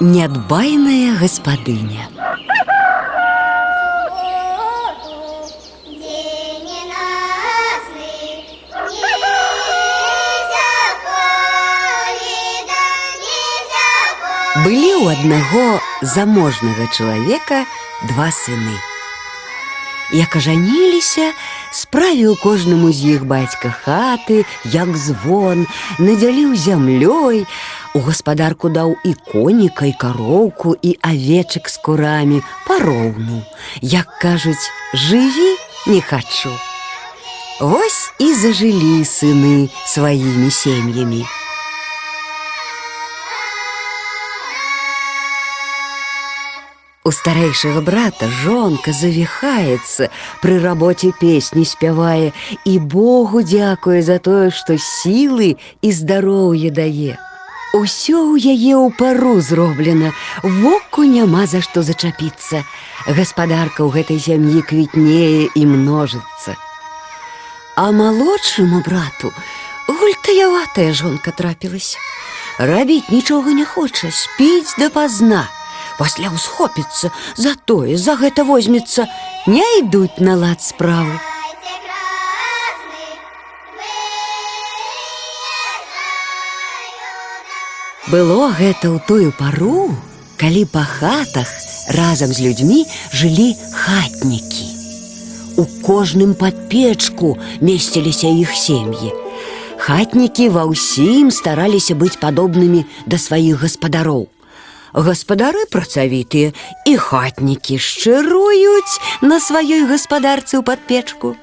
Нядбайная гаспадыня. День ненастный, нельзя поле, да нельзя поле. Былі ў аднаго заможнага чалавека два сыны. Як ажаніліся, справіў кожнаму з іх бацька хаты, як звон, надзяліў зямлёй, у гаспадарку даў і коніка, і кароўку, і авечак з курамі пароўну. Як кажуць, жыві, не хачу. Вось і зажылі сыны сваімі сем'ямі. У старэйшага брата жонка завіхаецца, пры рабоце песні спявае і Богу дзякуе за тое, што сілы і здароўе дае. Усё ў яе ў пару зроблена, воку няма за што зачапіцца. Гаспадарка ў гэтай сям'і квітнее і множыцца. А малодшаму брату гультаяватая жонка трапілася. Рабіць нічога не хоча, спіць дапазна. Пасля ўсхопіцца, за тое, за гэта возьмецца, не ідуць на лад справы. Дайте красный, выезжаю Было гэта ў тую пару, калі па хатах разам з людзьмі жылі хатнікі. У кожным падпечку месціліся іх сем'і. Хатнікі ва ўсім стараліся быць падобнымі да сваіх гаспадароў. Гаспадары працавітыя і хатнікі шчыруюць на сваёй гаспадарцы ў падпечку.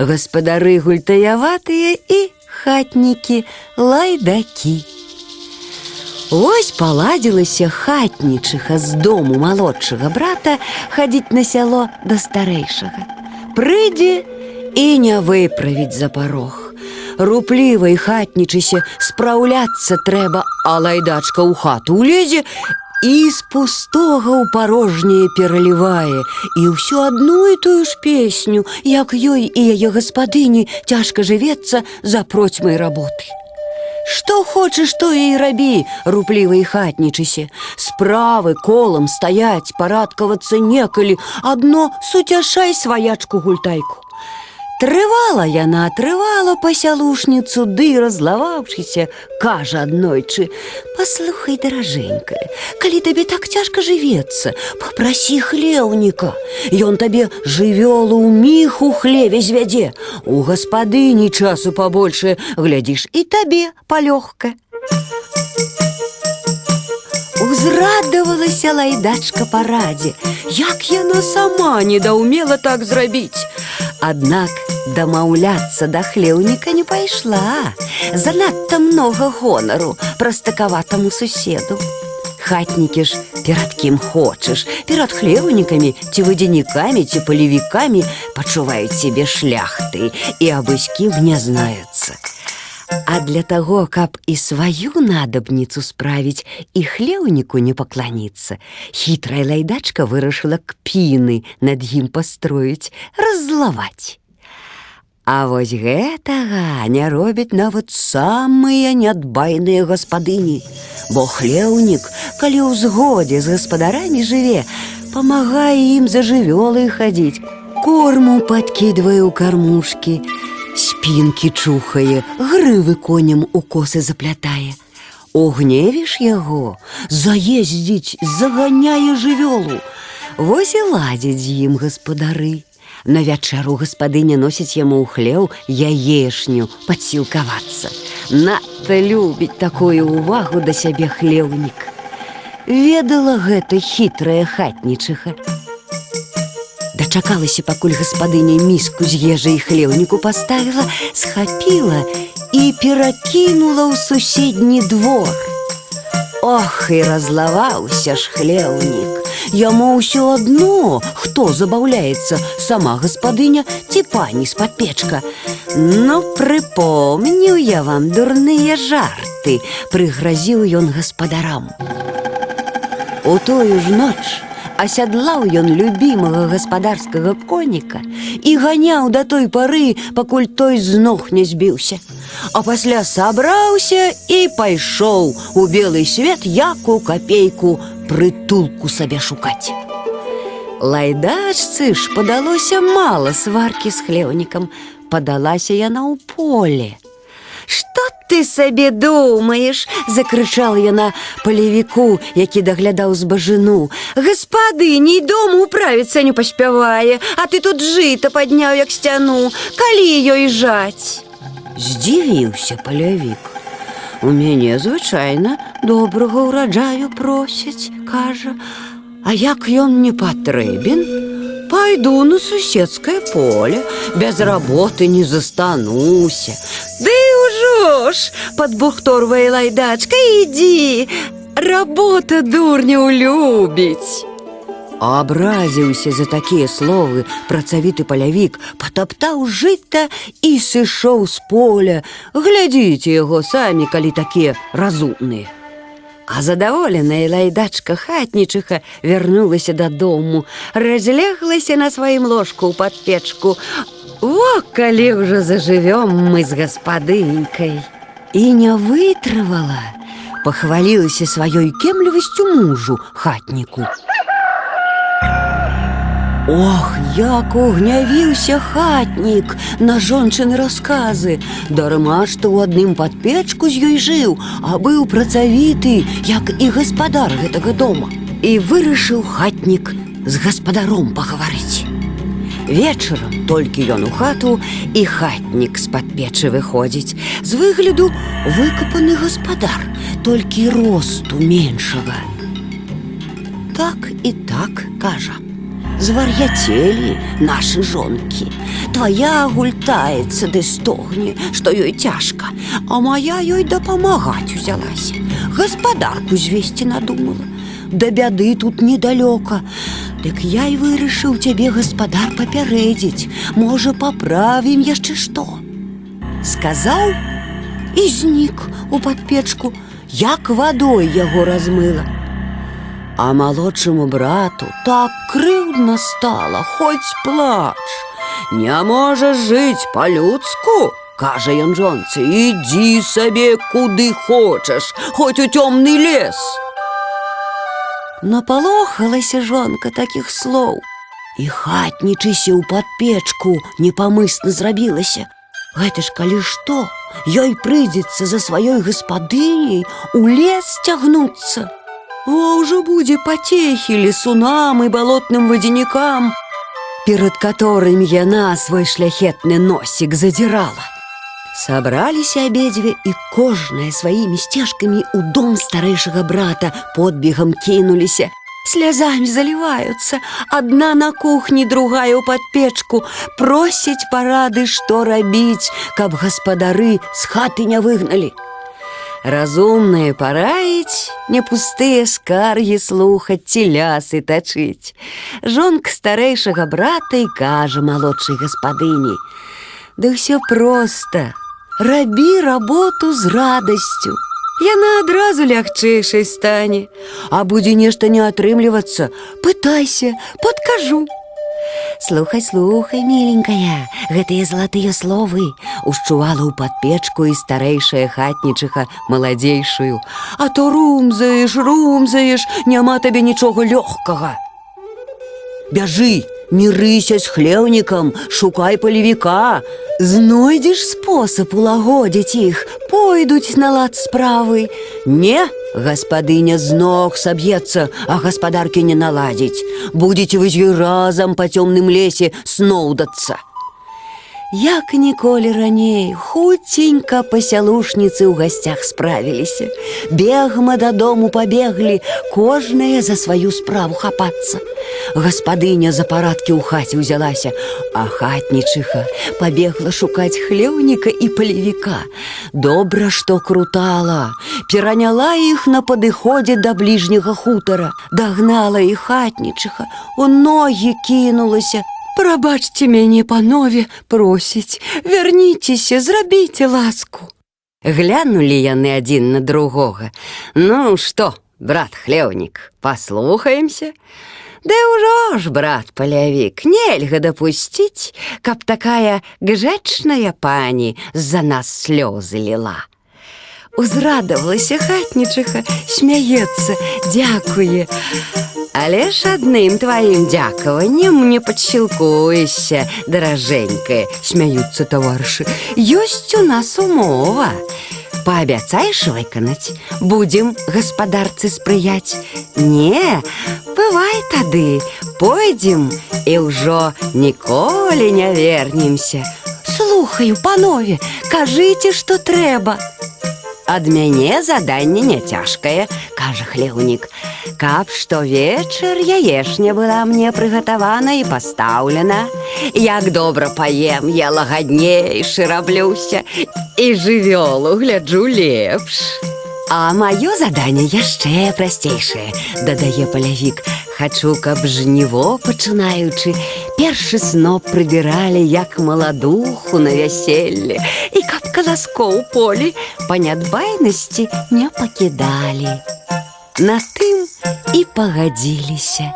Гаспадары гультаяватыя і хатнікі лайдакі. Ось паладзілася хатнічыха з дому малодшага брата хадзіць на сяло да старэйшага. Прыйдзе і не выправіць за парог. Руплівай хатнічыся спраўляцца трэба, а лайдачка ў хату ўлезе і з пустога ў парожняе пералівае і ўсё адну і тую ж песню, як ёй і яе гаспадыні цяжка жывецца за процьмай работы. Што хочаш, то і рабі, руплівай хатнічыся. Справы колам стаяць, парадкавацца некалі, адно суцяшай сваячку гультайку. Трывала яна трывала пасялушніцу, ды разлаваўшыся, кажа аднойчы: « Паслухай, даражэнькая, калі табе так цяжка жывецца, папрасі хлеўніка. Ён табе жывёлу ў міху хлеве звядзе. У гаспадыні часу пабольшае, глядзіш і табе палёгка. Узрадавалася лайдачка парадзе, як яна сама недаўмела так зрабіць. Аднак дамаўляцца да хлеўніка не пайшла. Занадта многа гонару прастакаватаму суседу. Хатнікі ж перад кім хочаш, перад хлеўнікамі ці вадзянікамі ці палевікамі пачуваюць сябе шляхты і абы з кім не знаюцца. А для таго, каб і сваю надабніцу справіць і хлеўніку не пакланіцца, хітрая лайдачка вырашыла кпіны над ім пастроіць, раззлаваць. А вось гэтага не робяць нават самыя нядбайныя гаспадыні, бо хлеўнік, калі ў згодзе з гаспадарамі жыве, памагае ім за жывёлы хадзіць, корму падкідвае ў кармушкі, спінкі чухае, грывы коням у косы заплятае. Угневіш яго, заездзіць, заганяе жывёлу. Вось і ладзяць з ім гаспадары. На вячэру гаспадыня носіць яму ў хлеў яешню падсілкавацца. Надта любіць такую ўвагу да сябе хлеўнік. Ведала гэта хітрая хатнічыха. Дачакалася, пакуль гаспадыня міску з ежай хлеўніку паставіла, схапіла і перакінула ў суседні двор. Ох, і разлаваўся ж хлеўнік. Яму ўсё адно, хто забаўляецца, сама гаспадыня ці пані з падпечка. Ну, прыпомніў я вам дурныя жарты, прыгразіў ён гаспадарам. У тую ж ноч асядлаў ён любімага гаспадарскага коніка і ганяў да той пары, пакуль той з ног не збіўся. а пасля сабраўся і пайшоў у белы свет яку капейку прытулку сабе шукаць. Лайдачцы ж падалося мала сваркі з хлеўнікам, падалася яна ў поле. Што ты сабе думаеш? закрычала яна палевіку, які даглядаў збажыну. Гаспадыней дому управіцца не паспявае, а ты тут жыта падняў як сцяну, калі ёй жаць. Здзівіўся палявік. У мяне звычайна добрага ўраджаю просяць, кажа, А як ён не патрэбен, Пайду на суседскае поле, без работы не застануся. Ды ўжо ж, падбухторвае лайдачка, ідзі, работа дурняў любіць. Абразіўся за такія словы працавіты палявік, патаптаў жыта і сышоў з поля. Глядзіце яго самі, калі такія разумныя. А задаволеная лайдачка хатнічыха вярнулася дадому, разляглася на сваім ложку ў падпечку. Во, калі ўжо зажывём мы з гаспадынькай. І не вытрывала, пахвалілася сваёй кемлівасцю мужу хатніку. Ох, як угнявіўся хатнік на жончыны расказы. Дарма, што ў адным падпечку з ёй жыў, а быў працавіты, як і гаспадар гэтага дома. І вырашыў хатнік з гаспадаром пагаварыць. Вечарам толькі ён у хату і хатнік з-пад печы выходзіць. З выгляду выкапаны гаспадар, толькі росту меншага. Так і так кажа. Звар'яцелі нашы жонкі. Твая гультаецца ды стогне, што ёй цяжка, а моя ёй дапамагаць узялася. Гаспадарку звесці надумала. Да бяды тут недалёка. Дык я і вырашыў цябе гаспадар папярэдзіць, можа, паправім яшчэ што. Сказаў і знік у падпечку, як вадой яго размыла. А малодшаму брату так крыўдна стала, хоць плач. Не можаш жыць па-людску, кажа ён жонцы, ідзі сабе куды хочаш, хоць у цёмны лес. Напалохалася жонка такіх слоў. І хатнічыся ў падпечку непамысна зрабілася. Гэта ж калі што, ёй прыйдзецца за сваёй гаспадыняй у лес цягнуцца. О, ўжо будзе пацехі лесунам і балотным вадзянікам, перад которымі яна свой шляхетны носік задзірала. Сабраліся абедзве і кожная сваімі сцежкамі ў дом старэйшага брата подбегам кінуліся. Слязамі заліваюцца, адна на кухні, другая ў падпечку, просяць парады, што рабіць, каб гаспадары з хаты не выгналі. Разумнае параіць, не пустыя скаргі слухаць ці лясы тачыць. Жонка старэйшага брата і кажа малодшай гаспадыні: « Да ўсё проста, рабі работу з радасцю. Яна адразу лягчэйшай стане, А будзе нешта не атрымлівацца, пытайся, падкажу. Слухай, слухай, миленькая, гэтыя залатыя словы ушчувала ў падпечку і старэйшая хатнічыха маладзейшую. А то румзаеш, румзаеш, няма табе нічога лёгкага. Бяжы, не рыся з хлеўнікам, шукай палевіка. Знойдзеш спосаб улагодзіць іх, пойдуць на лад справы. Не, гаспадыня з ног саб'ецца, а гаспадаркі не наладзіць. Будзеце вы з ёй разам па цёмным лесе сноўдацца. Як ніколі раней, хуценька пасялушніцы ў гасцях справіліся. Бегма дадому пабеглі, кожная за сваю справу хапацца. Гаспадыня за парадкі ў хаце ўзялася, а хатнічыха пабегла шукаць хлеўніка і палевіка. Добра, што крутала, пераняла іх на падыходзе да бліжняга хутара, дагнала і хатнічыха, у ногі кінулася, Прабачце мяне, панове, просіць, вярніцеся, зрабіце ласку. Глянулі яны адзін на другога. Ну што, брат хлеўнік, паслухаемся. Ды ўжо ж, брат палявік, нельга дапусціць, каб такая гжэчная пані з-за нас слёзы ліла. Узрадавалася хатнічыха, смяецца, дзякуе. Але ж адным тваім дзякаваннем не падсілкуешся, даражэнькая, смяюцца таварышы. Ёсць у нас умова. Паабяцаеш выканаць, будзем гаспадарцы спрыяць. Не, бывай тады, пойдзем і ўжо ніколі не вернемся. Слухаю, панове, кажыце, што трэба. Ад мяне заданне не цяжкае, кажа хлеўнік. Каб штовечар яешня была мне прыгатавана і пастаўлена. Як добра паем, я лагаднейшы раблюся і жывёлу гляджу лепш. А маё заданне яшчэ прасцейшае, дадае палявік. Хачу, каб жніво пачынаючы, першы сноп прыбіралі як маладуху на вяселле, і каб каласкоў полі па нядбайнасці не пакідалі. На тым і пагадзіліся.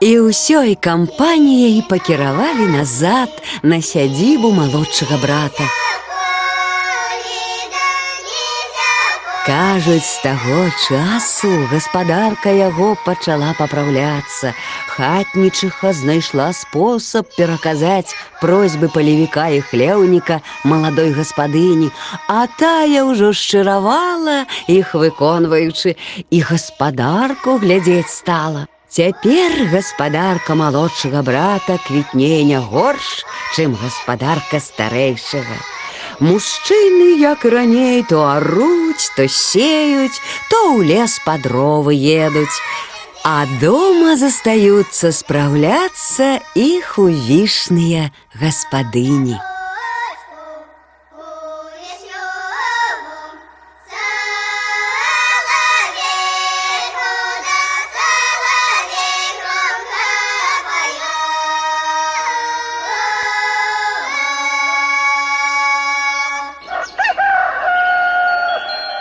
І ўсёй кампаніяй пакіравалі назад на сядзібу малодшага брата. Кажуць, з таго часу гаспадарка яго пачала папраўляцца. Хатнічыха знайшла спосаб пераказаць просьбы палевіка і хлеўніка маладой гаспадыні, а тая ўжо шчыравала іх выконваючы, і гаспадарку глядзець стала. Цяпер гаспадарка малодшага брата квітнее не горш, чым гаспадарка старэйшага. Мужчыны, як і раней, то аруць, то сеюць, то ў лес па дровы едуць. А дома застаюцца спраўляцца іх увішныя гаспадыні.